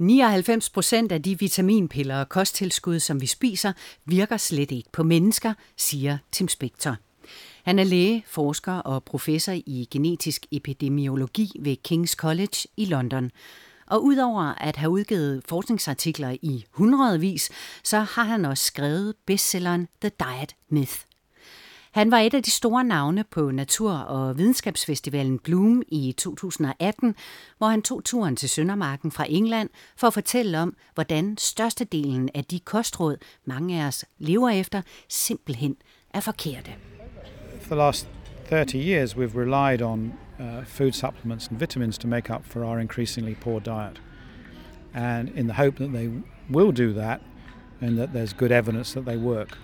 99 procent af de vitaminpiller og kosttilskud, som vi spiser, virker slet ikke på mennesker, siger Tim Spector. Han er læge, forsker og professor i genetisk epidemiologi ved King's College i London. Og udover at have udgivet forskningsartikler i hundredvis, så har han også skrevet bestselleren The Diet Myth. Han var et af de store navne på Natur- og Videnskabsfestivalen Bloom i 2018, hvor han tog turen til Søndermarken fra England for at fortælle om, hvordan størstedelen af de kostråd, mange af os lever efter, simpelthen er forkerte. For the last 30 years we've relied on uh, food supplements and vitamins to make up for our increasingly poor diet. And in the hope that they will do that and that there's good evidence that they work.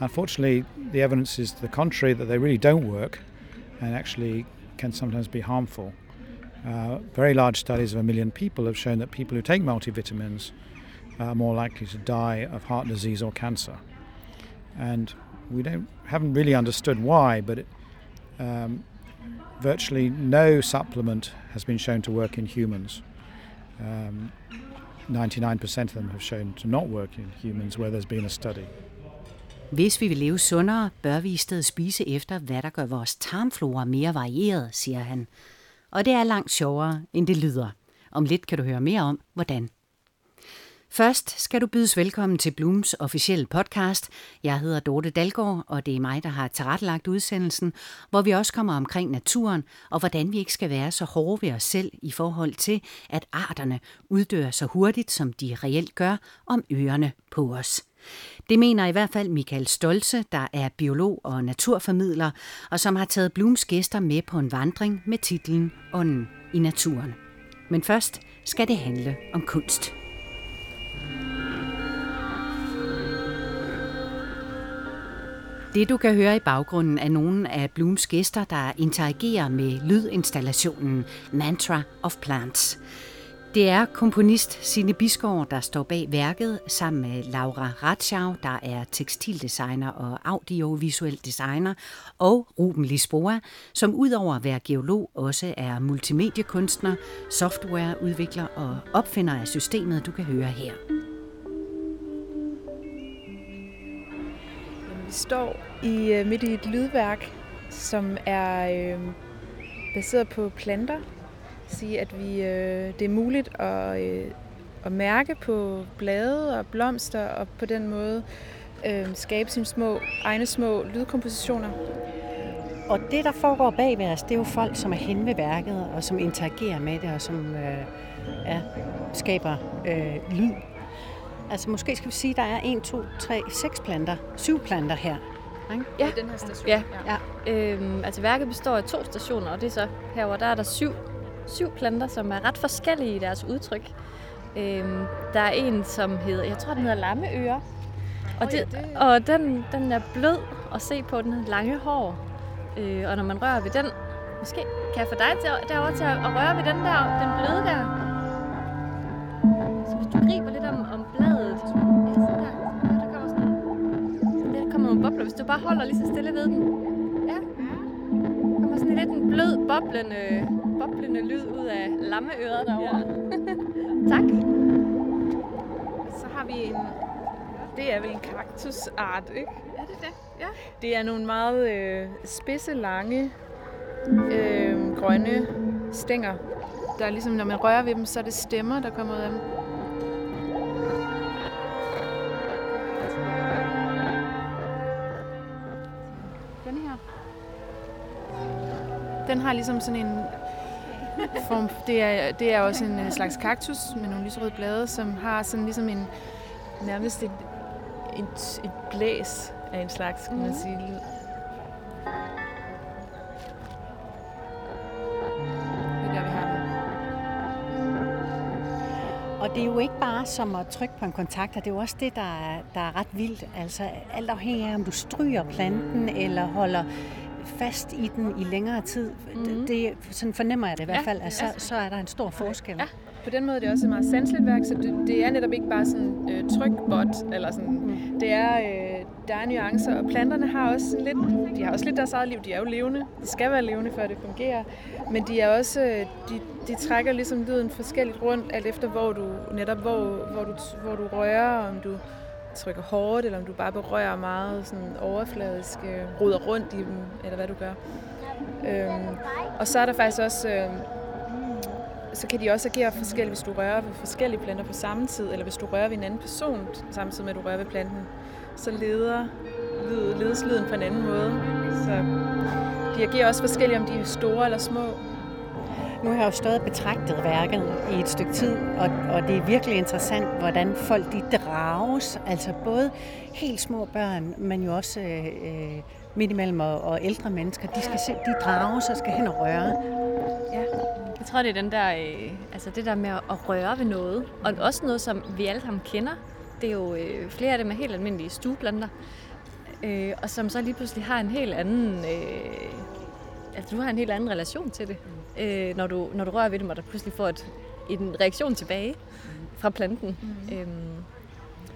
Unfortunately, the evidence is to the contrary that they really don't work and actually can sometimes be harmful. Uh, very large studies of a million people have shown that people who take multivitamins are more likely to die of heart disease or cancer. And we don't haven't really understood why, but it, um, virtually no supplement has been shown to work in humans. Um, 99% of them have shown to not work in humans where there's been a study. Hvis vi vil leve sundere, bør vi i stedet spise efter, hvad der gør vores tarmflora mere varieret, siger han. Og det er langt sjovere, end det lyder. Om lidt kan du høre mere om, hvordan. Først skal du bydes velkommen til Blooms officielle podcast. Jeg hedder Dorte Dalgaard, og det er mig, der har tilrettelagt udsendelsen, hvor vi også kommer omkring naturen, og hvordan vi ikke skal være så hårde ved os selv i forhold til, at arterne uddør så hurtigt, som de reelt gør, om ørerne på os. Det mener i hvert fald Michael Stolze, der er biolog og naturformidler, og som har taget Blooms gæster med på en vandring med titlen Ånden i naturen. Men først skal det handle om kunst. Det du kan høre i baggrunden er nogle af Blooms gæster, der interagerer med lydinstallationen Mantra of Plants. Det er komponist Sine Bisgaard, der står bag værket, sammen med Laura Ratschau, der er tekstildesigner og audiovisuel designer, og Ruben Lisboa, som udover at være geolog også er multimediekunstner, softwareudvikler og opfinder af systemet, du kan høre her. Vi står i øh, midt i et lydværk, som er øh, baseret på planter. Sige, at vi, øh, det er muligt at, øh, at mærke på blade og blomster, og på den måde øh, skabe sine små, egne små lydkompositioner. Og det, der foregår bag ved os, det er jo folk, som er hen ved værket, og som interagerer med det, og som øh, ja, skaber øh, lyd Altså måske skal vi sige, at der er 1, 2, 3, 6 planter, syv planter her. Ikke? Ja. I den her station. Ja. ja. Øhm, altså værket består af to stationer, og det er så herover der er der syv, syv planter, som er ret forskellige i deres udtryk. Øhm, der er en, som hedder, jeg tror den hedder lammeøre. Og, det, og den, den er blød at se på, den lange hår. Øh, og når man rører ved den, måske kan jeg få dig til, derovre til at, at røre ved den der, den bløde der. Så hvis du griber lidt om, om nogle bobler, hvis du bare holder lige så stille ved den. Ja. Der kommer sådan lidt en blød, boblende, boblende lyd ud af lammeøret derovre. Ja. tak. Så har vi en... Det er vel en kaktusart, ikke? Er det det? Ja. Det er nogle meget øh, spidse, lange, øh, grønne stænger. Der er ligesom, når man rører ved dem, så er det stemmer, der kommer ud af dem. Den har ligesom sådan en form, det er, det er også en slags kaktus med nogle lyserøde blade, som har sådan ligesom en, nærmest et, et, et blæs af en slags, kan man mhm. sige. Den. Og det er jo ikke bare som at trykke på en kontakter, det er jo også det, der er, der er ret vildt. Altså alt afhængig af, om du stryger planten eller holder fast i den i længere tid. Mm-hmm. Det, sådan fornemmer jeg det i hvert fald, at så, så er der en stor forskel. Ja. På den måde er det også et meget sanseligt værk, så det, det er netop ikke bare sådan øh, trykbot, eller sådan, mm. det, er, øh, der er nuancer, og planterne har også lidt, de har også lidt deres eget liv. De er jo levende. De skal være levende, før det fungerer. Men de er også, de, de trækker ligesom lyden forskelligt rundt, alt efter hvor du, netop hvor, hvor du, hvor du rører, om du trykker hårdt, eller om du bare berører meget sådan overfladisk, øh, ruder rundt i dem, eller hvad du gør. Øhm, og så er der faktisk også, øh, så kan de også agere forskelligt, hvis du rører ved forskellige planter på samme tid, eller hvis du rører ved en anden person, samtidig med at du rører ved planten, så leder lyd, ledes lyden på en anden måde. Så de agerer også forskelligt, om de er store eller små. Nu har jeg jo stået og betragtet værket i et stykke tid, og, og det er virkelig interessant, hvordan folk de drages, altså både helt små børn, men jo også øh, øh midt imellem og, og ældre mennesker, de, skal se, de drages og skal hen og røre. Ja. Jeg tror, det er den der, øh, altså det der med at røre ved noget, og også noget, som vi alle sammen kender. Det er jo øh, flere af dem er helt almindelige stueplanter, øh, og som så lige pludselig har en helt anden, øh, altså du har en helt anden relation til det, øh, når, du, når du rører ved dem, og der pludselig får et, en reaktion tilbage fra planten. Mm. Øhm,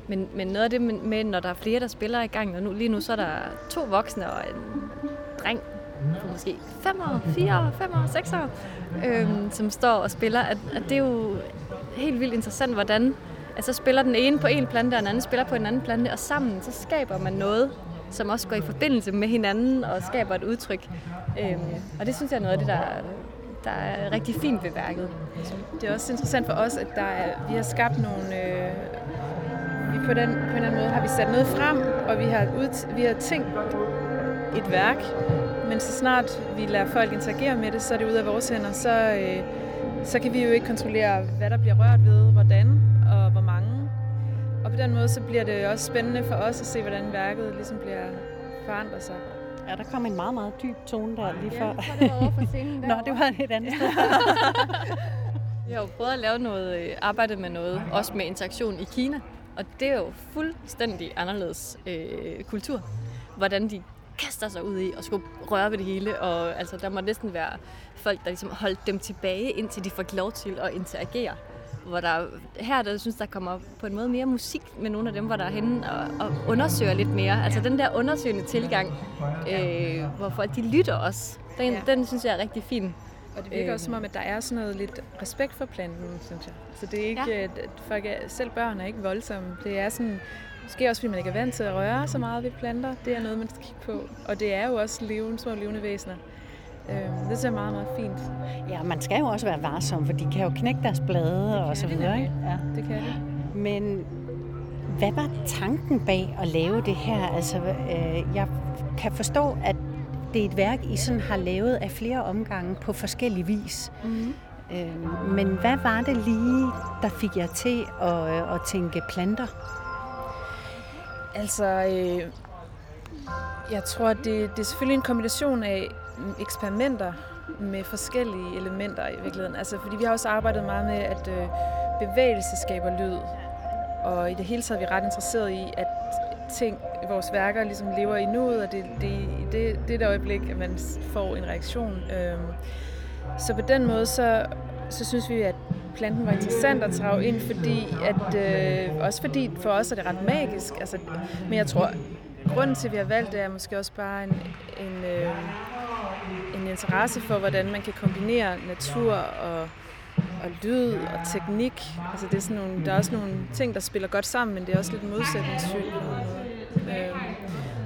men, men noget af det med, når der er flere, der spiller i gang, og nu, lige nu så er der to voksne og en dreng på måske 5 år, 4 år, 5 år, 6 år, øhm, som står og spiller, at, at det er jo helt vildt interessant, hvordan altså spiller den ene på en plante, og den anden spiller på en anden plante, og sammen så skaber man noget, som også går i forbindelse med hinanden og skaber et udtryk. Øhm, og det synes jeg er noget af det, der, der er rigtig fint ved værket. Det er også interessant for os, at der er, vi har skabt nogle... Øh, vi på, den, på en eller anden måde har vi sat noget frem, og vi har, ud, vi har tænkt et værk, men så snart vi lader folk interagere med det, så er det ud af vores hænder, så, øh, så kan vi jo ikke kontrollere, hvad der bliver rørt ved, hvordan på den måde, så bliver det også spændende for os at se, hvordan værket ligesom bliver forandret sig. Ja, der kom en meget, meget dyb tone der lige før. Ja, det var over for scenen der. Nå, det var et andet sted. Jeg har jo prøvet at lave noget, øh, arbejde med noget, også med interaktion i Kina. Og det er jo fuldstændig anderledes øh, kultur. Hvordan de kaster sig ud i og skulle røre ved det hele. Og altså, der må næsten være folk, der ligesom holdt dem tilbage, indtil de får lov til at interagere. Hvor der, her der synes, der kommer på en måde mere musik med nogle af dem, hvor der er henne og, og undersøger lidt mere. Altså den der undersøgende tilgang, øh, hvor folk de lytter også, den, ja. den synes jeg er rigtig fin. Og det virker også som om, at der er sådan noget lidt respekt for planten, synes jeg. Så det er ikke, ja. at folk er, selv børn er ikke voldsomme. Det er sådan, måske også fordi man ikke er vant til at røre så meget ved planter. Det er noget, man skal kigge på. Og det er jo også levende, små levende væsener. Øhm, det ser meget, meget fint. Ja, man skal jo også være varsom, for de kan jo knække deres blade og så videre. Ikke? Ja, det kan det. Men hvad var tanken bag at lave det her? Altså, øh, jeg kan forstå, at det er et værk, I sådan har lavet af flere omgange på forskellig vis. Mm. Øh, men hvad var det lige, der fik jer til at, øh, at tænke planter? Altså, øh, jeg tror, det, det er selvfølgelig en kombination af eksperimenter med forskellige elementer i virkeligheden. Altså, fordi vi har også arbejdet meget med, at øh, bevægelse skaber lyd. Og i det hele taget er vi ret interesseret i, at ting, vores værker ligesom lever i nuet, og det, det, det, det er det øjeblik, at man får en reaktion. Øhm, så på den måde, så, så synes vi, at planten var interessant at trage ind, fordi at, øh, også fordi for os er det ret magisk. Altså, men jeg tror, grunden til, at vi har valgt det, er måske også bare en, en, øh, en interesse for, hvordan man kan kombinere natur og og lyd og teknik. Altså det er sådan nogle, der er også nogle ting, der spiller godt sammen, men det er også lidt modsætningsfyldt på Øhm,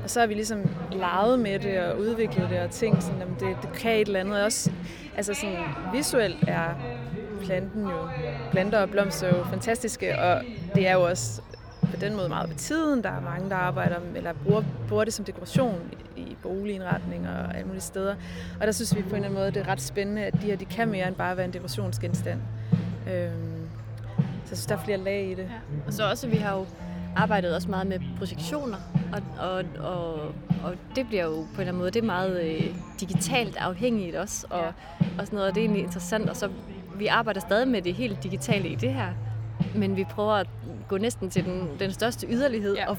og så har vi ligesom leget med det og udviklet det og tænkt sådan, at det, det kan et eller andet. Også, altså sådan visuelt er planten jo, planter og blomster jo fantastiske, og det er jo også på den måde meget ved tiden. Der er mange, der arbejder eller bruger, bruger det som dekoration boligindretninger og alle mulige steder. Og der synes vi på en eller anden måde, det er ret spændende, at de her de kan mere end bare være en dekorationsgenstand. Øhm, så jeg synes, der er flere lag i det. Ja. Og så også, vi har jo arbejdet også meget med projektioner, og, og, og, og det bliver jo på en eller anden måde, det er meget øh, digitalt afhængigt også, og, ja. og sådan noget, og det er egentlig interessant, og så vi arbejder stadig med det helt digitale i det her, men vi prøver at gå næsten til den, den største yderlighed ja. og,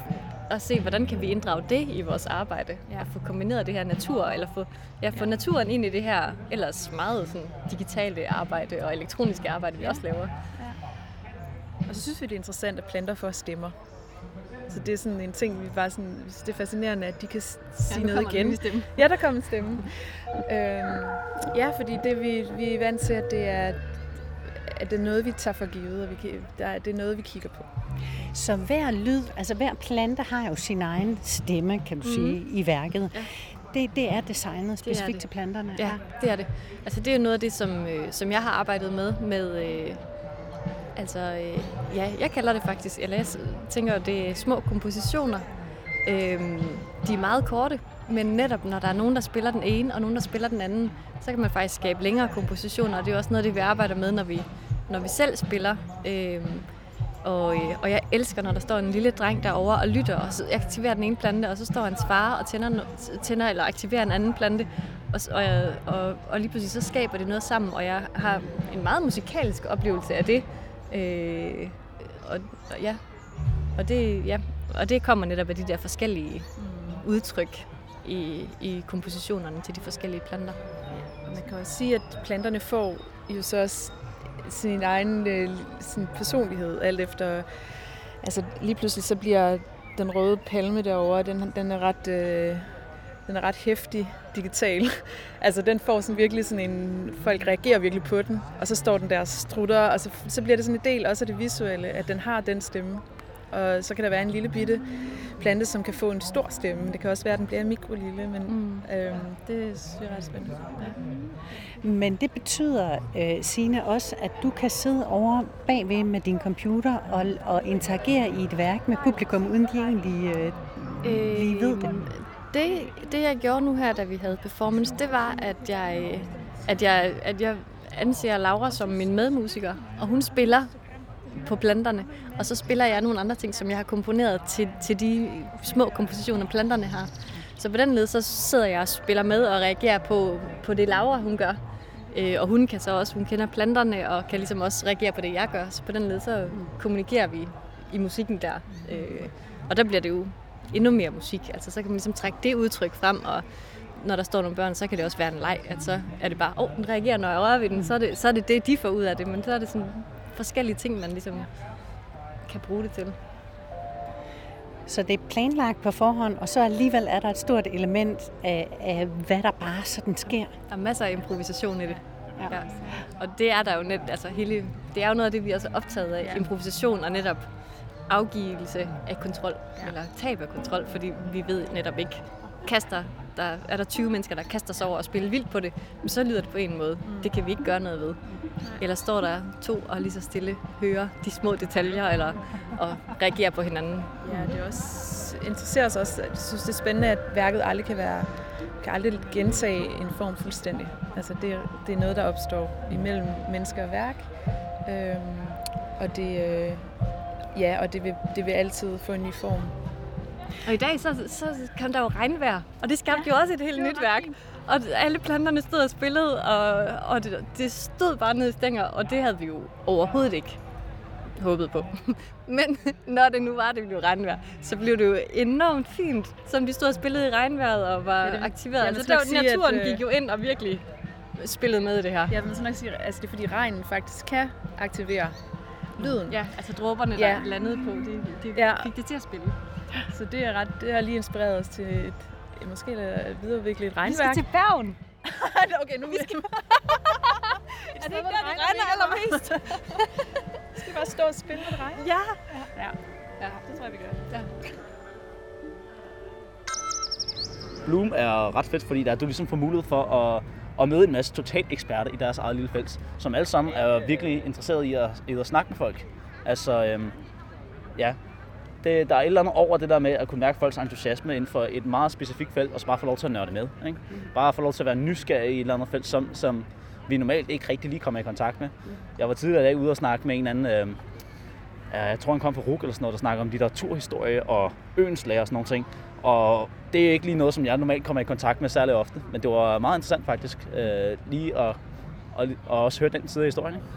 og se, hvordan kan vi inddrage det i vores arbejde. Ja. Og få kombineret det her natur, eller få, ja, få ja. naturen ind i det her ellers meget sådan, digitale arbejde og elektroniske arbejde, vi ja. også laver. Ja. Og så synes vi, det er interessant, at planter får stemmer. Så det er sådan en ting, vi bare sådan, det er fascinerende, at de kan sige ja, noget igen. Stemme. Ja, der kom en stemme. øhm, ja, fordi det vi, vi er vant til, at det er, at det er noget, vi tager for givet, og vi kan, der, det er noget, vi kigger på. Så hver lyd, altså hver plante har jo sin egen stemme, kan du mm. sige, i værket. Ja. Det, det er designet specifikt det er det. til planterne? Ja, det er det. Altså det er jo noget af det, som, øh, som jeg har arbejdet med, med øh, altså, øh, ja, jeg kalder det faktisk, eller jeg tænker, det er små kompositioner. Øh, de er meget korte, men netop når der er nogen, der spiller den ene, og nogen, der spiller den anden, så kan man faktisk skabe længere kompositioner, og det er også noget det, vi arbejder med, når vi, når vi selv spiller. Øh, og, øh, og jeg elsker, når der står en lille dreng derovre og lytter, og så aktiverer den ene plante, og så står hans far og tænder, tænder eller aktiverer en anden plante, og, og, og, og lige pludselig så skaber det noget sammen, og jeg har en meget musikalsk oplevelse af det. Øh, og, og, ja, og det, ja, og det kommer netop af de der forskellige udtryk i, i kompositionerne til de forskellige planter. Ja, man kan også sige, at planterne får jo så også sin egen øh, sin personlighed, alt efter... Altså lige pludselig så bliver den røde palme derovre, den, den er ret... Øh, den er ret hæftig digital. altså den får sådan virkelig sådan en... Folk reagerer virkelig på den, og så står den der strutter, og så, så bliver det sådan en del også af det visuelle, at den har den stemme. Og så kan der være en lille bitte plante, som kan få en stor stemme. Det kan også være, at den bliver mikrolille, men mm. øhm, det synes jeg er ret spændende. Ja. Men det betyder, øh, Signe, også, at du kan sidde over bagved med din computer og, og interagere i et værk med publikum, uden de egentlig øh, øh, lige ved det? det? Det, jeg gjorde nu her, da vi havde performance, det var, at jeg, at jeg, at jeg anser Laura som min medmusiker, og hun spiller på planterne. Og så spiller jeg nogle andre ting, som jeg har komponeret til, til de små kompositioner, planterne har. Så på den led, så sidder jeg og spiller med og reagerer på, på det Laura, hun gør. Øh, og hun kan så også, hun kender planterne og kan ligesom også reagere på det, jeg gør. Så på den led, så kommunikerer vi i musikken der. Øh, og der bliver det jo endnu mere musik. Altså så kan man ligesom trække det udtryk frem, og når der står nogle børn, så kan det også være en leg, at så er det bare, åh, oh, den reagerer, når jeg rører ved den, så er, det, så er det det, de får ud af det, men så er det sådan forskellige ting, man ligesom kan bruge det til. Så det er planlagt på forhånd, og så alligevel er der et stort element af, af hvad der bare sådan sker. Der er masser af improvisation i det. Ja. ja. Og det er der jo net, altså hele, det er jo noget af det, vi er så optaget af. Ja. Improvisation og netop afgivelse af kontrol, ja. eller tab af kontrol, fordi vi ved netop ikke, kaster der, er der 20 mennesker, der kaster sig over og spiller vildt på det, men så lyder det på en måde. Mm. Det kan vi ikke gøre noget ved. Eller står der to og lige så stille hører de små detaljer, eller og reagerer på hinanden. Ja, det er også interesserer os også. Jeg synes, det er spændende, at værket aldrig kan være kan aldrig gentage en form fuldstændig. Altså det, det er noget, der opstår imellem mennesker og værk. Øhm, og det, øh, ja, og det vil, det vil altid få en ny form. Og i dag, så, så kom der jo regnvejr, og det skabte ja, jo også et helt nyt værk. Og alle planterne stod og spillede, og, og det, det stod bare nede i stænger, og det havde vi jo overhovedet ikke håbet på. Men når det nu var, det blev regnvejr, så blev det jo enormt fint, som de stod og spillede i regnvejret og var ja, det, aktiveret. Ja, altså, der, naturen at, øh, gik jo ind og virkelig spillede med i det her. Ja, men så nok sige, altså det er fordi regnen faktisk kan aktivere lyden. Ja, altså dråberne, ja. der landede på, det, det ja. fik det til at spille. Så det, er ret, det har lige inspireret os til et, måske videreudvikle et regnværk. Vi skal til Bergen. okay, nu vi skal... er det ikke der, det regner allermest? skal vi bare stå og spille, når det regner? Ja. ja. Ja, det tror jeg, vi gør. Ja. Bloom er ret fedt, fordi der, du ligesom får mulighed for at, at møde en masse totalt eksperter i deres eget lille felt, som alle sammen er virkelig interesseret i at, i at snakke med folk. Altså, øhm, ja, det, der er et eller andet over det der med at kunne mærke folks entusiasme inden for et meget specifikt felt, og så bare få lov til at nørde med. Ikke? Bare få lov til at være nysgerrig i et eller andet felt, som, som vi normalt ikke rigtig lige kommer i kontakt med. Jeg var tidligere i dag ude og snakke med en anden, øh, jeg tror han kom fra RUK eller sådan noget, der snakker om litteraturhistorie og øens lærer og sådan nogle ting. Og det er ikke lige noget, som jeg normalt kommer i kontakt med særlig ofte, men det var meget interessant faktisk, øh, lige at, at, at også høre den side af historien. Ikke?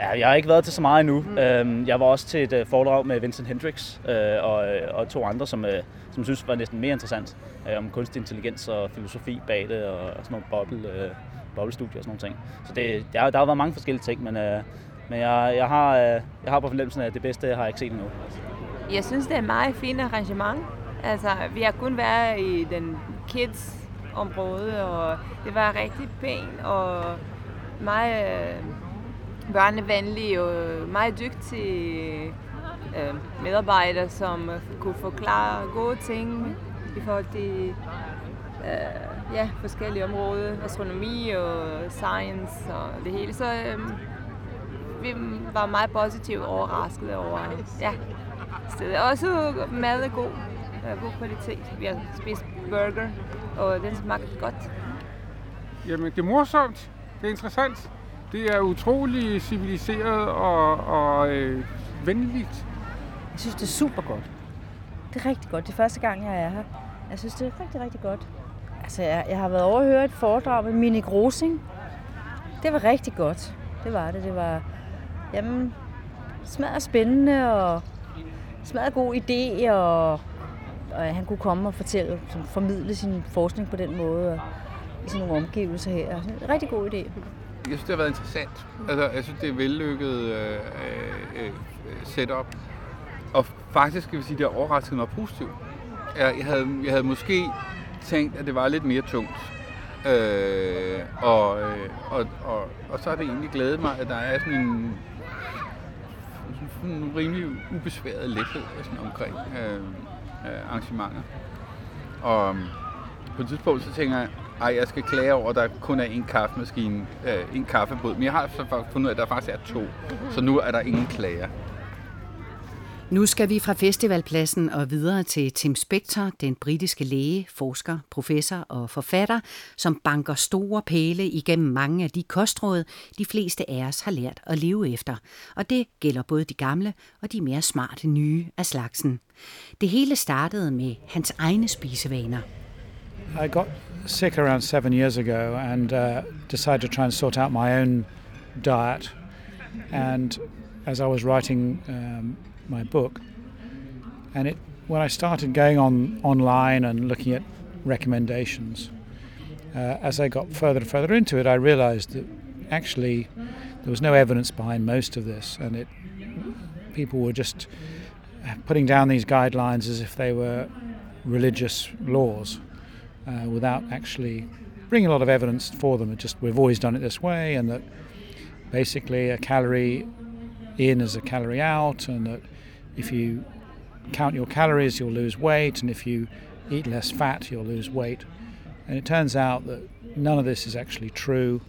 Ja, jeg har ikke været til så meget endnu. Mm. Øhm, jeg var også til et øh, foredrag med Vincent Hendricks øh, og, og to andre, som, øh, som synes var næsten mere interessant om kunstig intelligens og filosofi bag det og, og sådan nogle boble, øh, boblestudier og sådan nogle ting. Så det, der, der har været mange forskellige ting, men, øh, men jeg, jeg, har, øh, jeg har på fornemmelsen af, at det bedste jeg har ikke set endnu. Jeg synes, det er et meget fint arrangement. Altså, vi har kun været i den kids område, og det var rigtig pænt og meget børnevenlige og meget dygtige øh, medarbejdere, som kunne forklare gode ting i forhold til øh, ja, forskellige områder, astronomi og science og det hele. Så øh, vi var meget positivt overrasket over ja, stedet. Også mad er god, øh, god kvalitet. Vi har spist burger, og den smagte godt. Jamen, det er morsomt. Det er interessant. Det er utrolig civiliseret og, og øh, venligt. Jeg synes, det er super godt. Det er rigtig godt. Det er første gang, jeg er her. Jeg synes, det er rigtig, rigtig godt. Altså, jeg, jeg har været over at høre et foredrag med Mini Grosing. Det var rigtig godt. Det var det. Det var, jamen, smadret spændende og smadret god idé, og, og han kunne komme og fortælle, som, formidle sin forskning på den måde, og i sådan nogle omgivelser her. Rigtig god idé. Jeg synes, det har været interessant. Altså, jeg synes, det er vellykket øh, øh, setup. Og faktisk skal vi sige, det har overrasket mig positivt. Jeg, jeg, havde, jeg havde måske tænkt, at det var lidt mere tungt. Øh, og, øh, og, og, og så har det egentlig glædet mig, at der er sådan en, sådan en rimelig ubesværet lethed sådan omkring øh, øh, arrangementer. Og på et tidspunkt så tænker jeg, ej, jeg skal klage over, at der kun er en kaffemaskine, øh, en kaffebod. Men jeg har så fundet ud af, at der faktisk er to. Så nu er der ingen klager. Nu skal vi fra festivalpladsen og videre til Tim Spector, den britiske læge, forsker, professor og forfatter, som banker store pæle igennem mange af de kostråd, de fleste af os har lært at leve efter. Og det gælder både de gamle og de mere smarte nye af slagsen. Det hele startede med hans egne spisevaner. I got sick around seven years ago and uh, decided to try and sort out my own diet. And as I was writing um, my book, and it when I started going on online and looking at recommendations, uh, as I got further and further into it, I realised that actually there was no evidence behind most of this, and it people were just putting down these guidelines as if they were religious laws uh, without actually bringing a lot of evidence for them. It just we've always done it this way, and that basically a calorie in is a calorie out, and that if you count your calories, you'll lose weight, and if you eat less fat, you'll lose weight. And it turns out that none of this is actually true,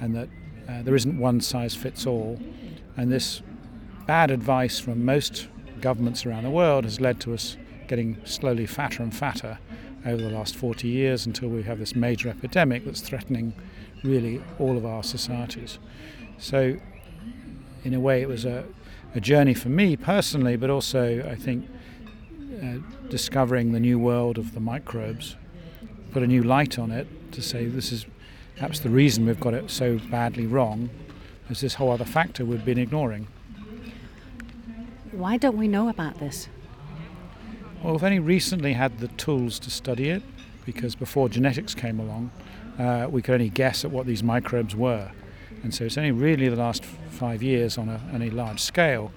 and that uh, there isn't one size fits all. And this bad advice from most governments around the world has led to us getting slowly fatter and fatter over the last 40 years until we have this major epidemic that's threatening really all of our societies. So, in a way, it was a, a journey for me personally, but also, I think, uh, discovering the new world of the microbes put a new light on it to say this is perhaps the reason we've got it so badly wrong is this whole other factor we've been ignoring. Why don't we know about this? Well, we've only recently had the tools to study it because before genetics came along, uh, we could only guess at what these microbes were. And so it's only really the last five years on a, on a large scale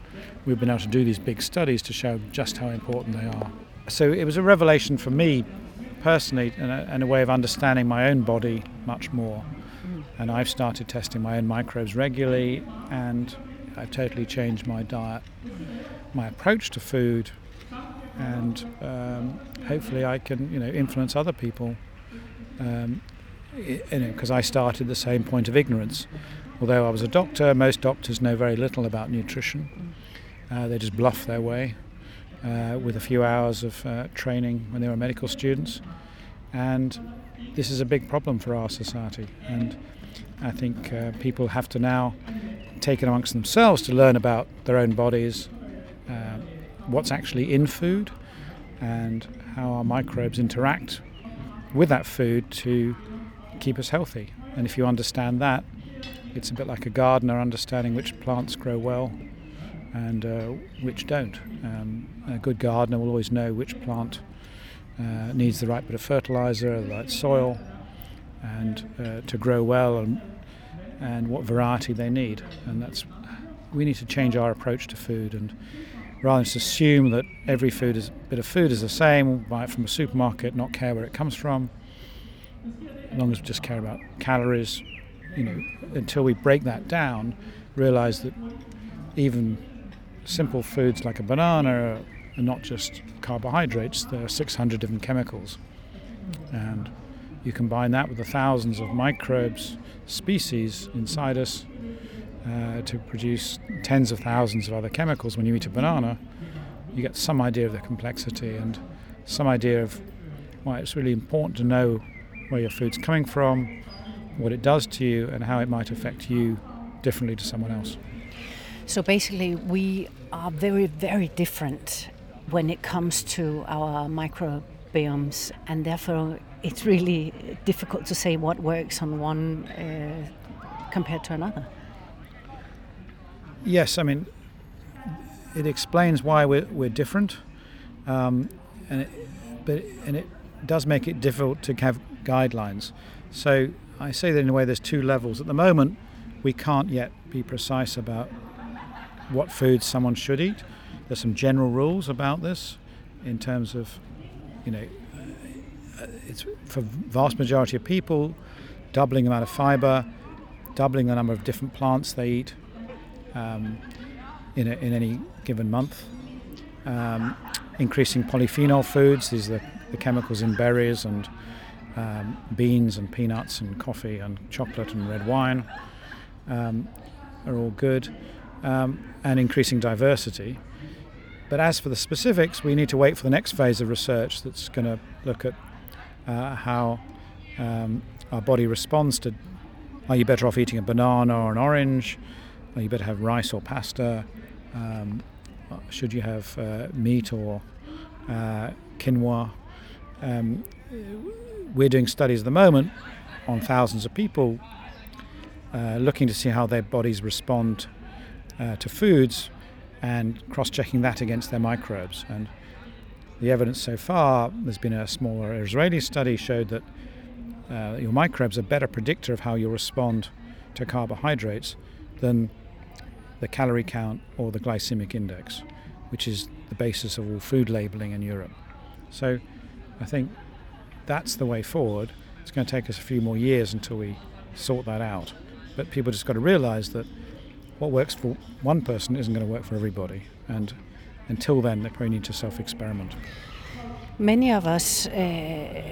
we've been able to do these big studies to show just how important they are. So it was a revelation for me personally and a, and a way of understanding my own body much more. And I've started testing my own microbes regularly and I've totally changed my diet, my approach to food, and um, hopefully I can you know influence other people. Um, you know, because I started the same point of ignorance. Although I was a doctor, most doctors know very little about nutrition. Uh, they just bluff their way uh, with a few hours of uh, training when they were medical students, and this is a big problem for our society. And I think uh, people have to now take it amongst themselves to learn about their own bodies, what's actually in food, and how our microbes interact with that food to keep us healthy. And if you understand that, it's a bit like a gardener understanding which plants grow well and uh, which don't. Um, a good gardener will always know which plant uh, needs the right bit of fertilizer, the right soil, and uh, to grow well, and, and what variety they need. And that's we need to change our approach to food and rather than just assume that every food is bit of food is the same, buy it from a supermarket, not care where it comes from. As long as we just care about calories, you know, until we break that down, realize that even simple foods like a banana are not just carbohydrates, there are 600 different chemicals. And you combine that with the thousands of microbes, species inside us uh, to produce tens of thousands of other chemicals when you eat a banana, you get some idea of the complexity and some idea of why it's really important to know where your food's coming from, what it does to you, and how it might affect you differently to someone else. So basically, we are very, very different when it comes to our microbiomes, and therefore it's really difficult to say what works on one uh, compared to another. Yes, I mean, it explains why we're, we're different, um, and it, but and it does make it difficult to have guidelines. So I say that in a way, there's two levels. At the moment, we can't yet be precise about what foods someone should eat. There's some general rules about this, in terms of, you know, uh, it's for vast majority of people, doubling the amount of fiber, doubling the number of different plants they eat um, in, a, in any given month. Um, increasing polyphenol foods, these are the, the chemicals in berries and um, beans and peanuts and coffee and chocolate and red wine um, are all good, um, and increasing diversity. But as for the specifics, we need to wait for the next phase of research that's going to look at uh, how um, our body responds to are you better off eating a banana or an orange? You better have rice or pasta? Um, should you have uh, meat or uh, quinoa? Um, we're doing studies at the moment on thousands of people uh, looking to see how their bodies respond uh, to foods and cross checking that against their microbes. And the evidence so far, there's been a smaller Israeli study, showed that uh, your microbes are better predictor of how you respond to carbohydrates than the calorie count or the glycemic index, which is the basis of all food labeling in Europe. So I think that's the way forward. It's going to take us a few more years until we sort that out. But people just got to realize that what works for one person isn't going to work for everybody. And until then, they probably need to self experiment. Many of us uh,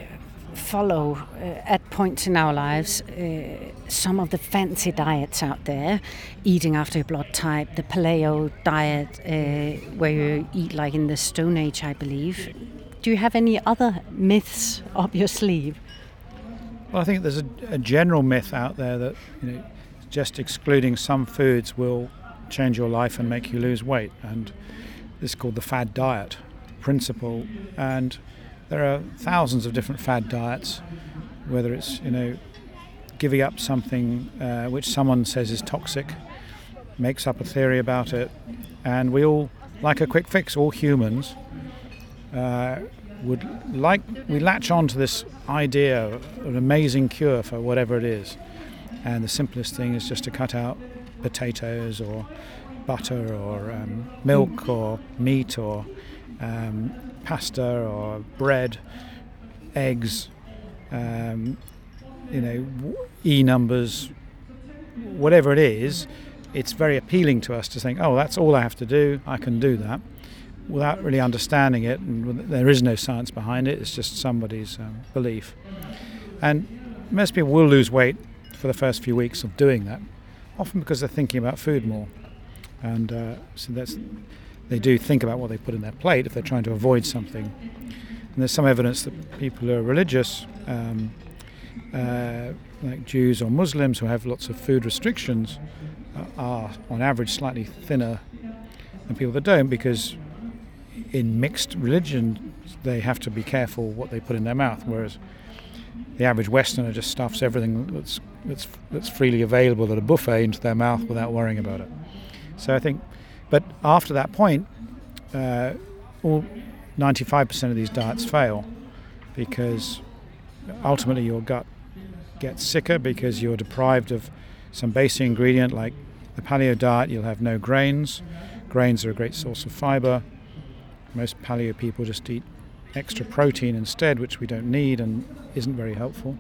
follow uh, at points in our lives uh, some of the fancy diets out there, eating after your blood type, the paleo diet, uh, where you eat like in the Stone Age, I believe. Do you have any other myths up your sleeve? Well, I think there's a, a general myth out there that you know, just excluding some foods will change your life and make you lose weight, and this is called the fad diet principle. And there are thousands of different fad diets, whether it's you know giving up something uh, which someone says is toxic, makes up a theory about it, and we all like a quick fix. All humans uh, would like we latch on to this idea of an amazing cure for whatever it is, and the simplest thing is just to cut out potatoes or butter or um, milk or meat or um, pasta or bread, eggs, um, you know, e numbers, whatever it is. It's very appealing to us to think, oh, that's all I have to do. I can do that without really understanding it, and there is no science behind it, it's just somebody's um, belief. And most people will lose weight for the first few weeks of doing that, often because they're thinking about food more. And uh, so that's, they do think about what they put in their plate if they're trying to avoid something. And there's some evidence that people who are religious, um, uh, like Jews or Muslims who have lots of food restrictions, uh, are on average slightly thinner than people that don't because in mixed religion, they have to be careful what they put in their mouth, whereas the average Westerner just stuffs everything that's, that's, that's freely available at a buffet into their mouth without worrying about it. So I think, but after that point, uh, all 95% of these diets fail because ultimately your gut gets sicker because you're deprived of some basic ingredient like the paleo diet, you'll have no grains Grains are a great source of fiber. Most paleo people just eat extra protein instead, which we don't need and isn't very helpful,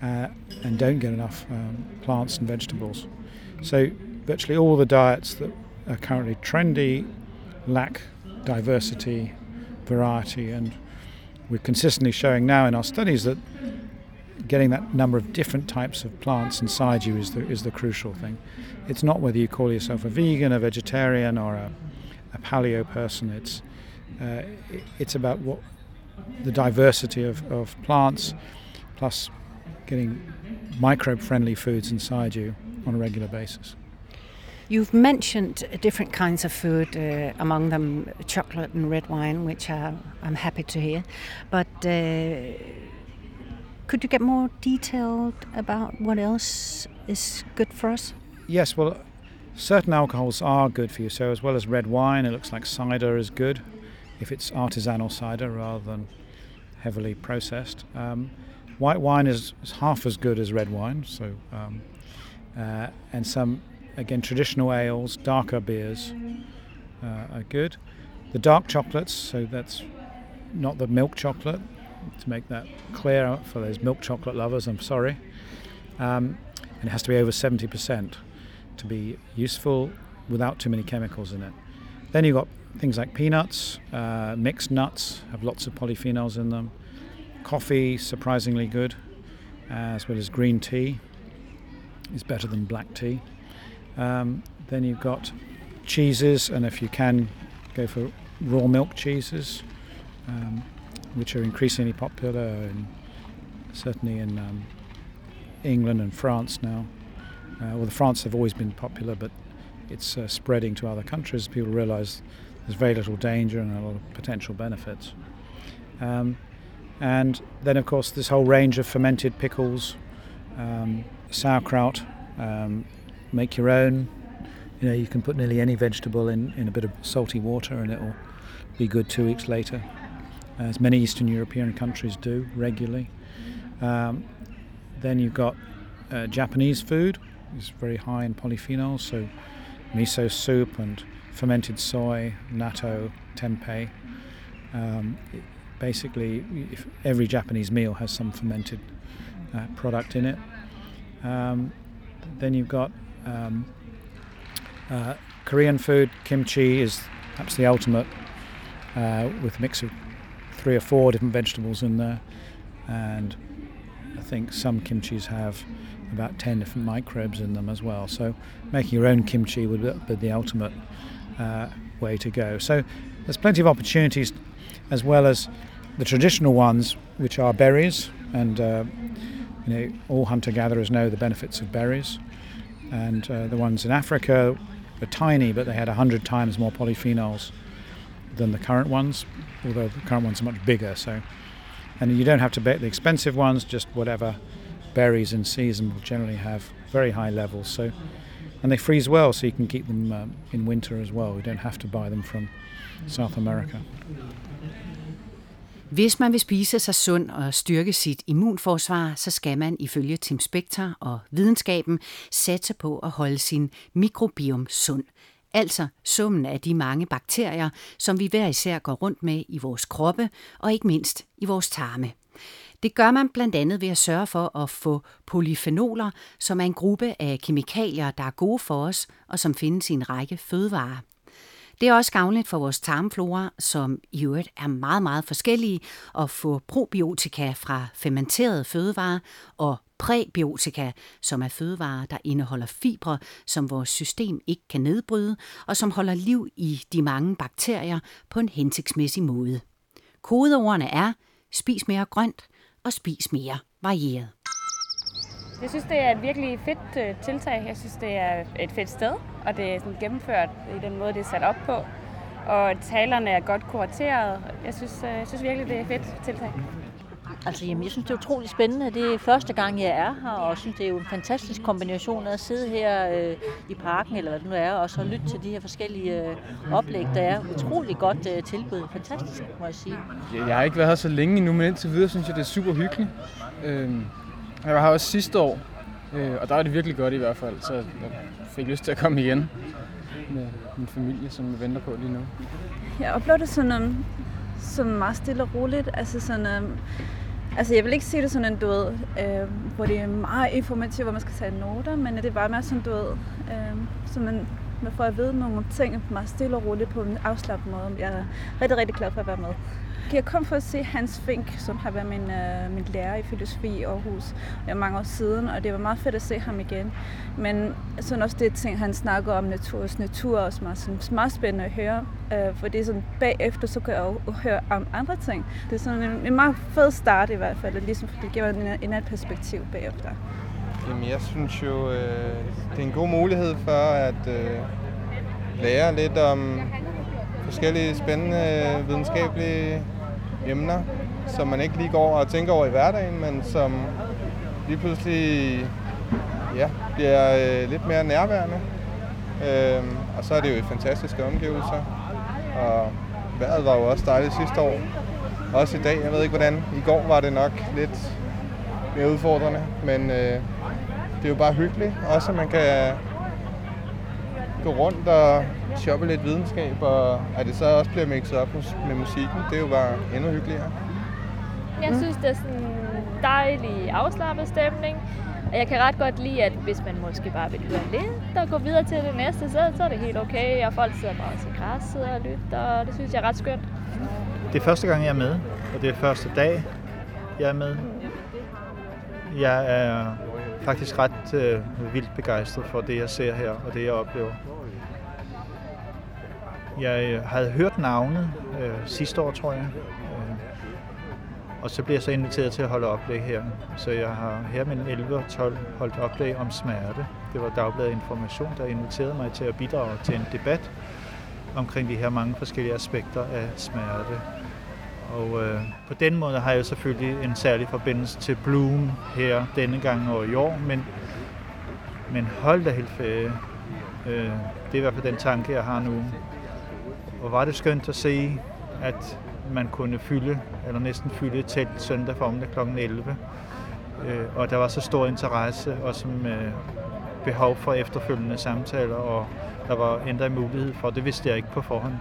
uh, and don't get enough um, plants and vegetables. So, virtually all the diets that are currently trendy lack diversity, variety, and we're consistently showing now in our studies that getting that number of different types of plants inside you is the, is the crucial thing. It's not whether you call yourself a vegan, a vegetarian, or a, a paleo person. It's uh, it's about what the diversity of, of plants, plus getting microbe-friendly foods inside you on a regular basis. You've mentioned different kinds of food, uh, among them chocolate and red wine, which I, I'm happy to hear. But uh, could you get more detailed about what else is good for us? Yes, well, certain alcohols are good for you. So, as well as red wine, it looks like cider is good if it's artisanal cider rather than heavily processed. Um, white wine is, is, half as good as red wine, so um, uh, and some again traditional ales, darker beers uh, are good. The dark chocolates, so that's not the milk chocolate, to make that clear for those milk chocolate lovers. I'm sorry, um, and it has to be over 70% to be useful without too many chemicals in it. Then you've got things like peanuts, uh, mixed nuts have lots of polyphenols in them. Coffee, surprisingly good, as well as green tea is better than black tea. Um, then you've got cheeses, and if you can, go for raw milk cheeses, um, which are increasingly popular, in, certainly in um, England and France now. Uh, well, the France have always been popular, but it's uh, spreading to other countries. People realise there's very little danger and a lot of potential benefits. Um, and then, of course, this whole range of fermented pickles, um, sauerkraut, um, make your own. You know, you can put nearly any vegetable in, in a bit of salty water and it'll be good two weeks later, as many Eastern European countries do regularly. Um, then you've got uh, Japanese food, it's very high in polyphenols, so miso soup and fermented soy, natto, tempeh. Um, basically, every Japanese meal has some fermented uh, product in it. Um, then you've got um, uh, Korean food, kimchi is perhaps the ultimate, uh, with a mix of three or four different vegetables in there. And I think some kimchis have about 10 different microbes in them as well. So making your own kimchi would be the ultimate uh, way to go. So there's plenty of opportunities as well as the traditional ones, which are berries, and uh, you know all hunter-gatherers know the benefits of berries. And uh, the ones in Africa were tiny, but they had 100 times more polyphenols than the current ones, although the current ones are much bigger. So, and you don't have to bet the expensive ones; just whatever berries in season will generally have very high levels. So, and they freeze well, so you can keep them um, in winter as well. You don't have to buy them from South America. Hvis man vil spise sig sund og styrke sit immunforsvar, så skal man ifølge Tim Spector og videnskaben satse på at holde sin mikrobiom sund. Altså summen af de mange bakterier, som vi hver især går rundt med i vores kroppe og ikke mindst i vores tarme. Det gør man blandt andet ved at sørge for at få polyfenoler, som er en gruppe af kemikalier, der er gode for os og som findes i en række fødevarer. Det er også gavnligt for vores tarmflora, som i øvrigt er meget, meget forskellige, at få probiotika fra fermenterede fødevarer og præbiotika, som er fødevarer, der indeholder fibre, som vores system ikke kan nedbryde, og som holder liv i de mange bakterier på en hensigtsmæssig måde. Kodeordene er spis mere grønt og spis mere varieret. Jeg synes, det er et virkelig fedt øh, tiltag. Jeg synes, det er et fedt sted, og det er sådan gennemført i den måde, det er sat op på. Og talerne er godt kurateret. Jeg synes, øh, jeg synes virkelig, det er et fedt tiltag. Altså, jamen, jeg synes, det er utroligt spændende. Det er første gang, jeg er her, og jeg synes, det er jo en fantastisk kombination at sidde her øh, i parken, eller hvad det nu er, og så lytte til de her forskellige øh, oplæg, der er. Utrolig godt øh, tilbud. Fantastisk, må jeg sige. Jeg har ikke været her så længe endnu, men indtil videre synes jeg, det er super hyggeligt. Øh, jeg var her også sidste år, øh, og der var det virkelig godt i hvert fald, så jeg fik lyst til at komme igen. med min familie, som vi venter på lige nu. Jeg oplever det sådan, um, sådan meget stille og roligt. Altså sådan, um, altså jeg vil ikke sige det sådan en, du ved, øh, hvor det er meget informativt, hvor man skal tage noter, men det er bare mere sådan, du ved, øh, så man, man får at vide nogle ting meget stille og roligt på en afslappet måde. Jeg er rigtig, rigtig glad for at være med. Jeg kom for at se Hans Fink, som har været min, øh, min lærer i filosofi i Aarhus. Det var mange år siden, og det var meget fedt at se ham igen. Men sådan også det ting, han snakker om naturs natur, er også meget, sådan, meget spændende at høre. Øh, for det er sådan, bagefter, så kan jeg jo høre om andre ting. Det er sådan en, en meget fed start i hvert fald, ligesom, for det giver en, en anden perspektiv bagefter. Jamen, jeg synes jo, øh, det er en god mulighed for at øh, lære lidt om forskellige spændende videnskabelige emner, som man ikke lige går og tænker over i hverdagen, men som lige pludselig ja, bliver øh, lidt mere nærværende. Øh, og så er det jo fantastiske omgivelser. Og vejret var jo også dejligt sidste år. Også i dag. Jeg ved ikke hvordan. I går var det nok lidt mere udfordrende, men øh, det er jo bare hyggeligt. Også at man kan gå rundt og shoppe lidt videnskab, og at det så også bliver mixet op med musikken, det er jo bare endnu hyggeligere. Jeg synes, det er sådan en dejlig afslappet stemning. Og jeg kan ret godt lide, at hvis man måske bare vil høre lidt og gå videre til det næste, så, så er det helt okay. Og folk sidder bare til græsset og lytter, og det synes jeg er ret skønt. Det er første gang, jeg er med, og det er første dag, jeg er med. Jeg er faktisk ret øh, vildt begejstret for det, jeg ser her, og det, jeg oplever. Jeg øh, havde hørt navnet øh, sidste år, tror jeg. Øh, og så blev jeg så inviteret til at holde oplæg her. Så jeg har her mellem 11 og 12 holdt oplæg om smerte. Det var Dagbladet Information, der inviterede mig til at bidrage til en debat omkring de her mange forskellige aspekter af smerte. Og øh, på den måde har jeg selvfølgelig en særlig forbindelse til Bloom her denne gang og i år, men, men hold da helt ferie. Øh, det er i hvert fald den tanke, jeg har nu. Og var det skønt at se, at man kunne fylde, eller næsten fylde et telt søndag formiddag kl. 11. Øh, og der var så stor interesse, og som øh, behov for efterfølgende samtaler, og der var endda mulighed for, det vidste jeg ikke på forhånd,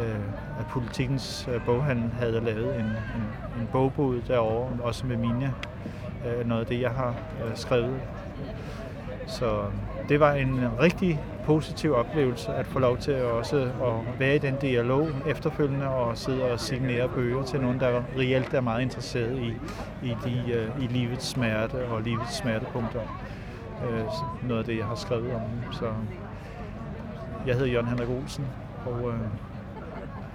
øh, at politikens øh, boghandel havde lavet en, en, en bogbod derovre, også med mine, øh, noget af det, jeg har øh, skrevet. Så det var en rigtig positiv oplevelse at få lov til at også at være i den dialog efterfølgende og sidde og signere bøger til nogen, der reelt er meget interesseret i, i, de, øh, i livets smerte og livets smertepunkter. Øh, noget af det, jeg har skrevet om. Så jeg hedder Jørgen Henrik Olsen, og øh,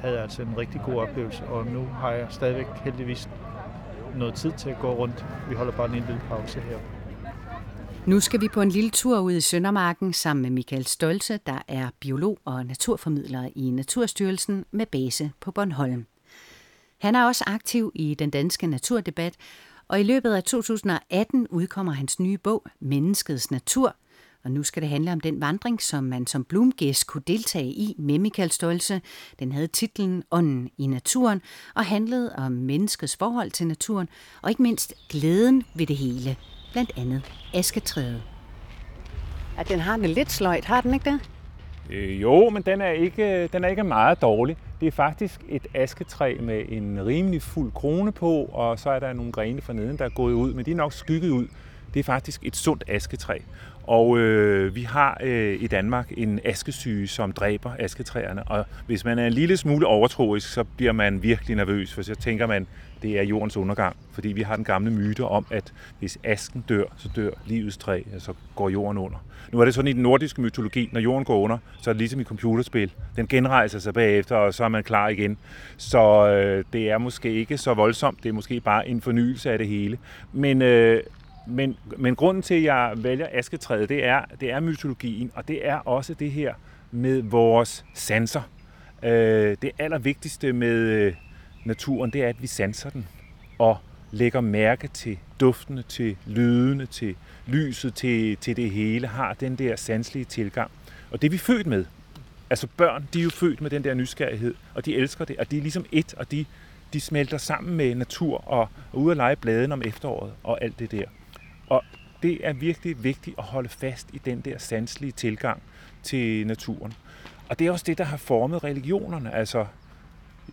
havde altså en rigtig god oplevelse, og nu har jeg stadigvæk heldigvis noget tid til at gå rundt. Vi holder bare en lille pause her. Nu skal vi på en lille tur ud i Søndermarken sammen med Michael Stolte, der er biolog og naturformidler i Naturstyrelsen med base på Bornholm. Han er også aktiv i den danske naturdebat, og i løbet af 2018 udkommer hans nye bog Menneskets Natur – og nu skal det handle om den vandring, som man som blomgæst kunne deltage i med Michael Stolze. Den havde titlen Ånden i naturen og handlede om menneskets forhold til naturen, og ikke mindst glæden ved det hele, blandt andet asketræet. Ja, den har det lidt sløjt, har den ikke det? Øh, jo, men den er, ikke, den er ikke meget dårlig. Det er faktisk et asketræ med en rimelig fuld krone på, og så er der nogle grene for neden, der er gået ud, men de er nok skygget ud. Det er faktisk et sundt asketræ. Og øh, vi har øh, i Danmark en askesyge, som dræber asketræerne. Og hvis man er en lille smule overtroisk, så bliver man virkelig nervøs, for så tænker man, det er jordens undergang. Fordi vi har den gamle myte om, at hvis asken dør, så dør livets træ, og så går jorden under. Nu er det sådan i den nordiske mytologi, når jorden går under, så er det ligesom i computerspil. Den genrejser sig bagefter, og så er man klar igen. Så øh, det er måske ikke så voldsomt, det er måske bare en fornyelse af det hele. Men øh, men, men grunden til, at jeg vælger asketræet, det er, det er mytologien, og det er også det her med vores sanser. Øh, det allervigtigste med øh, naturen, det er, at vi sanser den og lægger mærke til duftene, til lydene, til lyset, til, til det hele, har den der sanselige tilgang. Og det er vi født med. Altså børn, de er jo født med den der nysgerrighed, og de elsker det, og de er ligesom et, og de, de smelter sammen med natur og, og ude at lege bladen om efteråret og alt det der. Og det er virkelig vigtigt at holde fast i den der sanselige tilgang til naturen. Og det er også det, der har formet religionerne. Altså,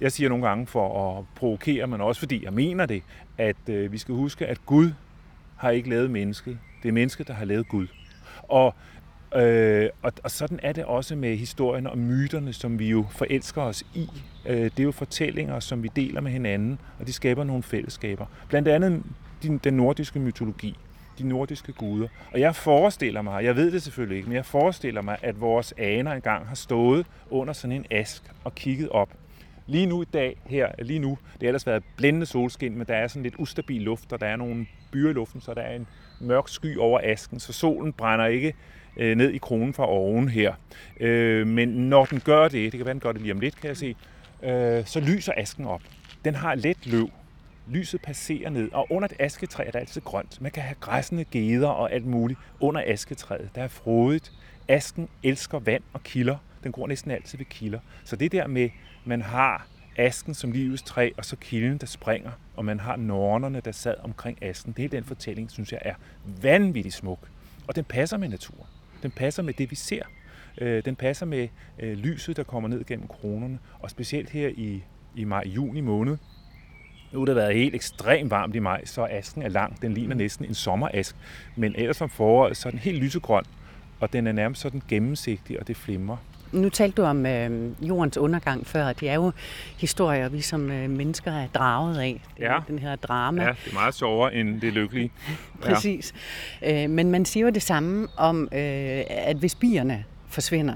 jeg siger nogle gange for at provokere, men også fordi jeg mener det, at øh, vi skal huske, at Gud har ikke lavet mennesket. Det er mennesket, der har lavet Gud. Og, øh, og, og sådan er det også med historien og myterne, som vi jo forelsker os i. Øh, det er jo fortællinger, som vi deler med hinanden, og de skaber nogle fællesskaber. Blandt andet den nordiske mytologi de nordiske guder. Og jeg forestiller mig, jeg ved det selvfølgelig ikke, men jeg forestiller mig, at vores aner engang har stået under sådan en ask og kigget op. Lige nu i dag, her, lige nu, det har ellers været blændende solskin, men der er sådan lidt ustabil luft, og der er nogle byer i luften, så der er en mørk sky over asken, så solen brænder ikke øh, ned i kronen fra oven her. Øh, men når den gør det, det kan være, den gør det lige om lidt, kan jeg se, øh, så lyser asken op. Den har let løv, lyset passerer ned, og under et asketræ er der altid grønt. Man kan have græssende geder og alt muligt under asketræet. Der er frodigt. Asken elsker vand og kilder. Den går næsten altid ved kilder. Så det der med, man har asken som livets træ, og så kilden, der springer, og man har nornerne, der sad omkring asken. Det er den fortælling, synes jeg er vanvittigt smuk. Og den passer med naturen. Den passer med det, vi ser. Øh, den passer med øh, lyset, der kommer ned gennem kronerne, og specielt her i, i maj-juni måned, nu har det været helt ekstremt varmt i maj, så asken er lang. Den ligner næsten en sommerask. Men ellers om foråret, så er den helt lysegrøn, og den er nærmest sådan gennemsigtig, og det flimrer. Nu talte du om øh, jordens undergang før. Det er jo historier, vi som øh, mennesker er draget af. Det Ja. Den her drama. Ja, det er meget sjovere end det lykkelige. Præcis. Øh, men man siger jo det samme om, øh, at hvis bierne forsvinder,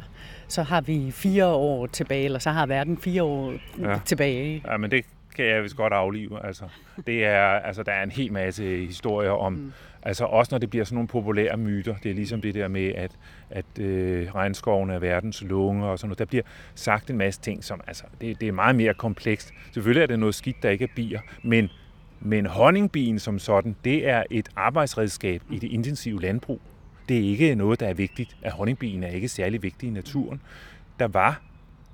så har vi fire år tilbage, eller så har verden fire år Ja. tilbage. Ja, men det kan jeg vist godt aflive. Altså, det er, altså, der er en hel masse historier om, mm. altså også når det bliver sådan nogle populære myter, det er ligesom det der med, at, at øh, regnskoven er verdens lunge og sådan noget. Der bliver sagt en masse ting, som altså, det, det er meget mere komplekst. Selvfølgelig er det noget skidt, der ikke er bier, men, men honningbien som sådan, det er et arbejdsredskab i det intensive landbrug. Det er ikke noget, der er vigtigt. At honningbien er ikke særlig vigtig i naturen. Der var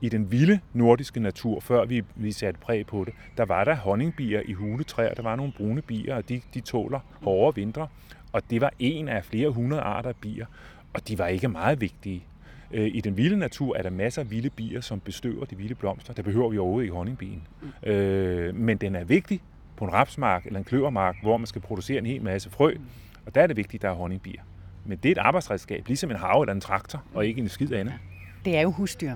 i den vilde nordiske natur, før vi, vi satte præg på det, der var der honningbier i huletræer, der var nogle brune bier, og de, de tåler hårde vintre. Og det var en af flere hundrede arter af bier, og de var ikke meget vigtige. Øh, I den vilde natur er der masser af vilde bier, som bestøver de vilde blomster. Der behøver vi overhovedet ikke honningbien. Øh, men den er vigtig på en rapsmark eller en kløvermark, hvor man skal producere en hel masse frø, og der er det vigtigt, at der er honningbier. Men det er et arbejdsredskab, ligesom en hav eller en traktor, og ikke en skid andet. Det er jo husdyr.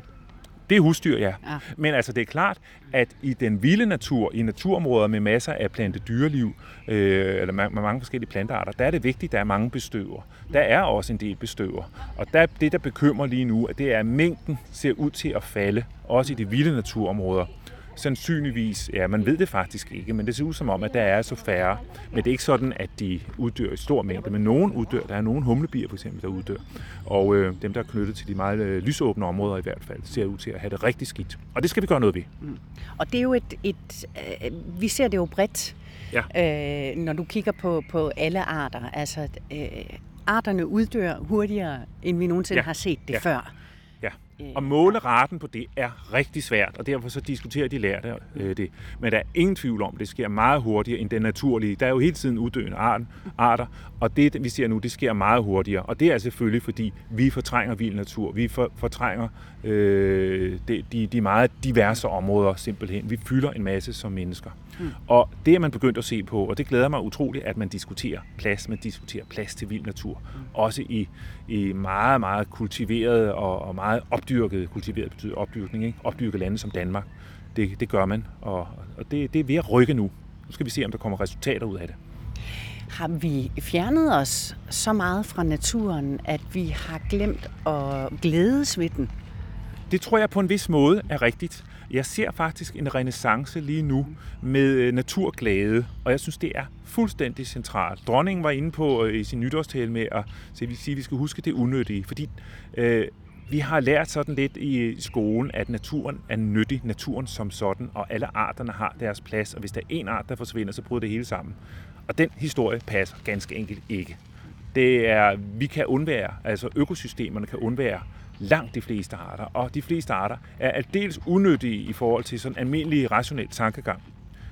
Det er husdyr, ja. Ja. Men altså, det er klart, at i den vilde natur, i naturområder med masser af plante dyreliv, øh, eller med, mange forskellige plantearter, der er det vigtigt, at der er mange bestøver. Der er også en del bestøver. Og der, det, der bekymrer lige nu, at det er, at mængden ser ud til at falde, også i de vilde naturområder. Sandsynligvis, ja, man ved det faktisk ikke, men det ser ud som om, at der er så færre. Men det er ikke sådan, at de uddør i stor mængde, men nogen uddør. Der er nogle humlebier for eksempel, der uddør. Og øh, dem, der er knyttet til de meget øh, lysåbne områder i hvert fald, ser ud til at have det rigtig skidt. Og det skal vi gøre noget ved. Og det er jo et, et øh, vi ser det jo bredt, Ja. øh, når du kigger på, på alle arter. Altså, øh, arterne uddør hurtigere, end vi nogensinde Ja. har set det Ja. før. Øh. Og måle raten på det er rigtig svært, og derfor så diskuterer de lærte øh, det. Men der er ingen tvivl om, at det sker meget hurtigere end den naturlige. Der er jo hele tiden uddøende art, arter, og det, vi ser nu, det sker meget hurtigere. Og det er selvfølgelig, fordi vi fortrænger vild natur. Vi for, fortrænger øh, de, de, de meget diverse områder simpelthen. Vi fylder en masse som mennesker. Mm. Og det er man begyndt at se på, og det glæder mig utroligt, at man diskuterer plads. Man diskuterer plads til vild natur. Også i, i meget, meget kultiverede og, og meget opdyrkede, kultiveret betyder opdyrkning, ikke? opdyrkede lande som Danmark. Det, det gør man, og, og det, det er ved at rykke nu. Nu skal vi se, om der kommer resultater ud af det. Har vi fjernet os så meget fra naturen, at vi har glemt at glædes ved den? Det tror jeg på en vis måde er rigtigt. Jeg ser faktisk en renaissance lige nu med øh, naturglæde, og jeg synes, det er fuldstændig centralt. Dronningen var inde på øh, i sin nytårstale med at sige, at vi skal huske det unødige, fordi øh, vi har lært sådan lidt i skolen, at naturen er nyttig, naturen som sådan, og alle arterne har deres plads, og hvis der er en art, der forsvinder, så bryder det hele sammen. Og den historie passer ganske enkelt ikke. Det er, vi kan undvære, altså økosystemerne kan undvære langt de fleste arter, og de fleste arter er aldeles unødige i forhold til sådan almindelig rationel tankegang.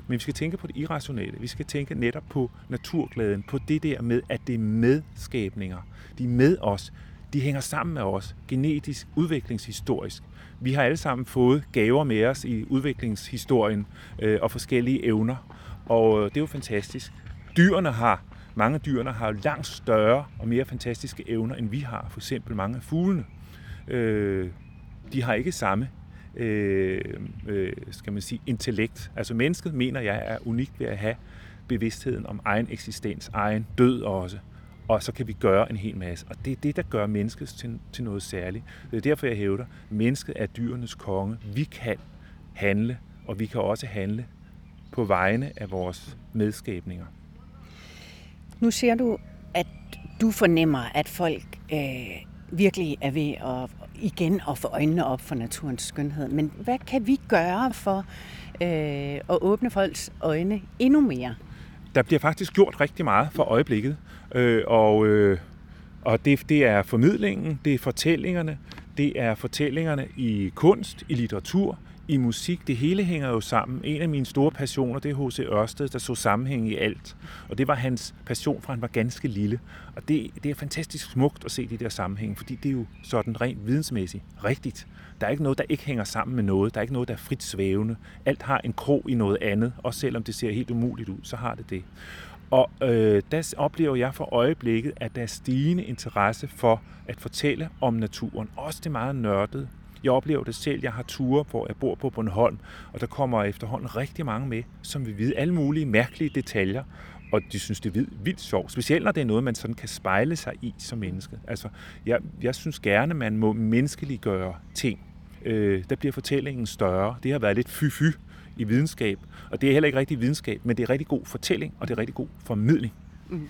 Men vi skal tænke på det irrationelle. Vi skal tænke netop på naturglæden, på det der med, at det er medskabninger. De er med os. De hænger sammen med os, genetisk, udviklingshistorisk. Vi har alle sammen fået gaver med os i udviklingshistorien øh, og forskellige evner, og øh, det er jo fantastisk. Dyrene har, mange af dyrene har langt større og mere fantastiske evner, end vi har. For eksempel mange af fuglene. Øh, de har ikke samme øh, øh, skal man sige, intellekt. Altså mennesket, mener jeg, er unikt ved at have bevidstheden om egen eksistens, egen død også. Og så kan vi gøre en hel masse. Og det er det, der gør mennesket til, til noget særligt. Det er derfor, jeg hævder, at mennesket er dyrenes konge. Vi kan handle, og vi kan også handle på vegne af vores medskabninger. Nu siger du, at du fornemmer, at folk øh, virkelig er ved at igen at få øjnene op for naturens skønhed. Men hvad kan vi gøre for øh, at åbne folks øjne endnu mere? Der bliver faktisk gjort rigtig meget for øjeblikket. Øh, og øh, og det, det er formidlingen, det er fortællingerne, det er fortællingerne i kunst, i litteratur, i musik. Det hele hænger jo sammen. En af mine store passioner, det er H.C. Ørsted, der så sammenhæng i alt. Og det var hans passion fra han var ganske lille. Og det, det er fantastisk smukt at se de der sammenhæng, fordi det er jo sådan rent vidensmæssigt rigtigt. Der er ikke noget, der ikke hænger sammen med noget. Der er ikke noget, der er frit svævende. Alt har en krog i noget andet, og selvom det ser helt umuligt ud, så har det det. Og øh, der oplever jeg for øjeblikket, at der er stigende interesse for at fortælle om naturen. Også det meget nørdede. Jeg oplever det selv. Jeg har ture, hvor jeg bor på Bornholm, og der kommer efterhånden rigtig mange med, som vil vide alle mulige mærkelige detaljer. Og de synes, det er vildt sjovt. Specielt når det er noget, man sådan kan spejle sig i som menneske. Altså, jeg, jeg synes gerne, man må menneskeliggøre ting. Øh, der bliver fortællingen større. Det har været lidt fy-fy i videnskab. Og det er heller ikke rigtig videnskab, men det er rigtig god fortælling, og det er rigtig god formidling. Mm.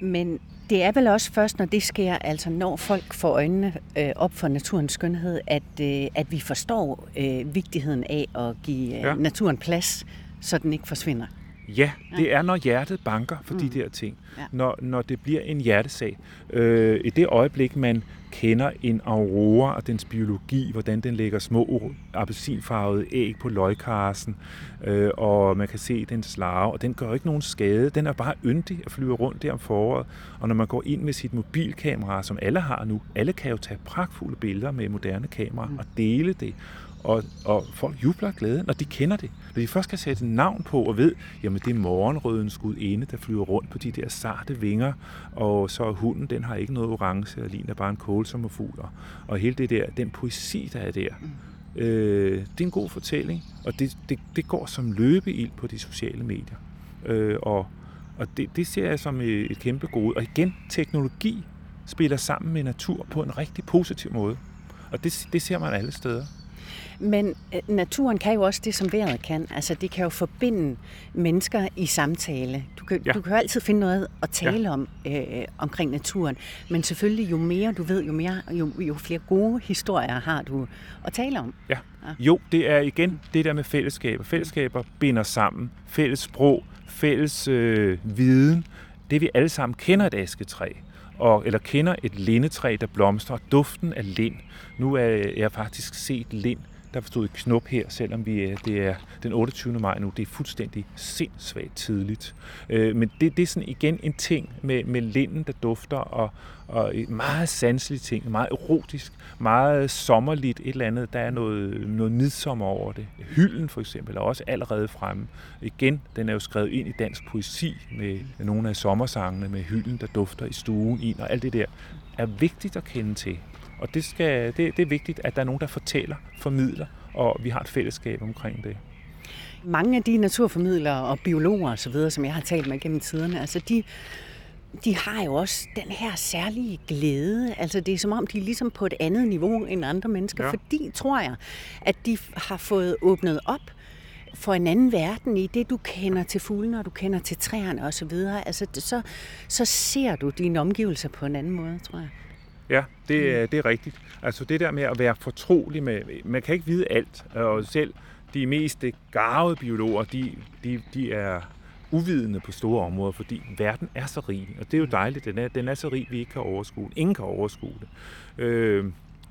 Men det er vel også først, når det sker, altså når folk får øjnene øh, op for naturens skønhed, at, øh, at vi forstår øh, vigtigheden af at give øh, ja. naturen plads, så den ikke forsvinder. Ja, det er, når hjertet banker for mm. de der ting. Ja. Når, når det bliver en hjertesag. Øh, I det øjeblik, man kender en aurora og dens biologi, hvordan den lægger små appelsinfarvede æg på løgkarsen, øh, og man kan se dens larve, og den gør ikke nogen skade. Den er bare yndig at flyve rundt der om foråret. Og når man går ind med sit mobilkamera, som alle har nu, alle kan jo tage pragtfulde billeder med moderne kamera mm. og dele det og, og folk jubler af glæde, når de kender det. Når de først kan sætte navn på og ved, jamen det er morgenrødens inde, der flyver rundt på de der sarte vinger, og så er hunden, den har ikke noget orange og ligner bare en kålsommerfugl. Og, og hele det der, den poesi, der er der, øh, det er en god fortælling, og det, det, det går som løbeild på de sociale medier. Øh, og og det, det ser jeg som et, et kæmpe gode. Og igen, teknologi spiller sammen med natur på en rigtig positiv måde. Og det, det ser man alle steder. Men øh, naturen kan jo også det, som vejret kan. Altså, det kan jo forbinde mennesker i samtale. Du kan, ja. du kan jo altid finde noget at tale ja. om øh, omkring naturen. Men selvfølgelig, jo mere du ved, jo, mere, jo, jo flere gode historier har du at tale om. Ja. ja. Jo, det er igen det der med fællesskaber. Fællesskaber binder sammen. Fælles sprog, fælles øh, viden. Det vi alle sammen kender et asketræ og, eller kender et lindetræ, der blomstrer, duften af lind. Nu er jeg faktisk set lind der forstod et knop her, selvom vi, det er den 28. maj nu. Det er fuldstændig sindssvagt tidligt. Øh, men det, det er sådan igen en ting med, med linden, der dufter, og, og meget sanselig ting, meget erotisk, meget sommerligt, et eller andet. Der er noget, noget midsommer over det. Hylden for eksempel er også allerede fremme. Igen, den er jo skrevet ind i dansk poesi med nogle af sommersangene med hylden, der dufter i stuen ind, og alt det der er vigtigt at kende til. Og det, skal, det, det er vigtigt, at der er nogen, der fortæller, formidler, og vi har et fællesskab omkring det. Mange af de naturformidlere og biologer osv., som jeg har talt med gennem tiderne, altså de, de har jo også den her særlige glæde. Altså det er som om, de er ligesom på et andet niveau end andre mennesker, ja. fordi, tror jeg, at de har fået åbnet op for en anden verden i det, du kender til fuglene, og du kender til træerne osv. Altså, så, så ser du dine omgivelser på en anden måde, tror jeg. Ja, det, mm. det er rigtigt. Altså det der med at være fortrolig med, man kan ikke vide alt, og selv de mest garvede biologer, de, de, de er uvidende på store områder, fordi verden er så rig, og det er jo dejligt, den er, den er så rig, vi ikke kan overskue Ingen kan overskue det. Øh,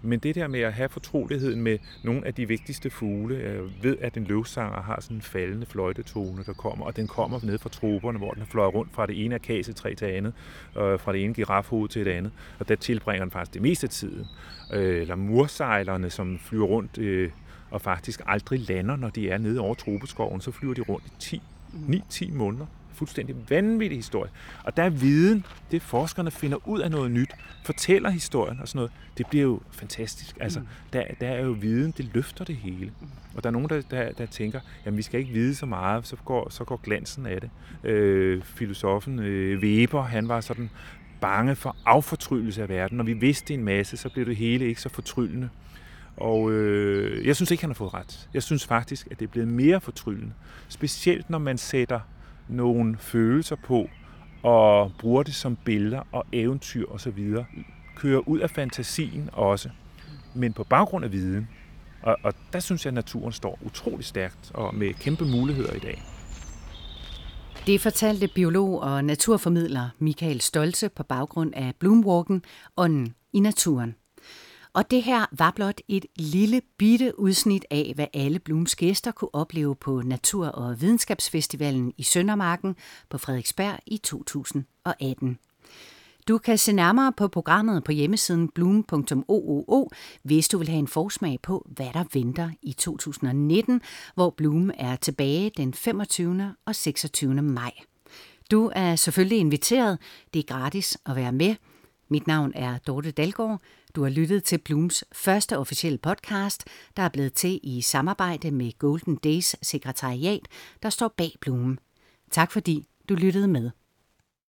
men det der med at have fortroligheden med nogle af de vigtigste fugle, jeg ved, at en løvsanger har sådan en faldende fløjtetone, der kommer, og den kommer ned fra troberne, hvor den fløjer rundt fra det ene akacetræ til andet, og fra det ene girafhoved til det andet, og der tilbringer den faktisk det meste af tiden. Øh, eller mursejlerne, som flyver rundt øh, og faktisk aldrig lander, når de er nede over tropeskoven, så flyver de rundt i 10, 9-10 måneder fuldstændig vanvittig historie. Og der er viden, det forskerne finder ud af noget nyt, fortæller historien og sådan noget, det bliver jo fantastisk. Altså, mm. der, der er jo viden, det løfter det hele. Og der er nogen, der, der, der tænker, jamen vi skal ikke vide så meget, så går, så går glansen af det. Øh, filosofen øh, Weber, han var sådan bange for affortryllelse af verden. Når vi vidste en masse, så blev det hele ikke så fortryllende. Og øh, jeg synes ikke, han har fået ret. Jeg synes faktisk, at det er blevet mere fortryllende. Specielt når man sætter nogle følelser på, og bruger det som billeder og eventyr osv. Kører ud af fantasien også, men på baggrund af viden. Og, og der synes jeg, at naturen står utrolig stærkt og med kæmpe muligheder i dag. Det fortalte biolog og naturformidler Michael Stolze på baggrund af Bloomwalken, Ånden i naturen. Og det her var blot et lille bitte udsnit af, hvad alle Blooms gæster kunne opleve på Natur- og Videnskabsfestivalen i Søndermarken på Frederiksberg i 2018. Du kan se nærmere på programmet på hjemmesiden bloom.oo, hvis du vil have en forsmag på, hvad der venter i 2019, hvor Bloom er tilbage den 25. og 26. maj. Du er selvfølgelig inviteret. Det er gratis at være med. Mit navn er Dorte Dalgaard. Du har lyttet til Blooms første officielle podcast, der er blevet til i samarbejde med Golden Days sekretariat, der står bag Bloom. Tak fordi du lyttede med.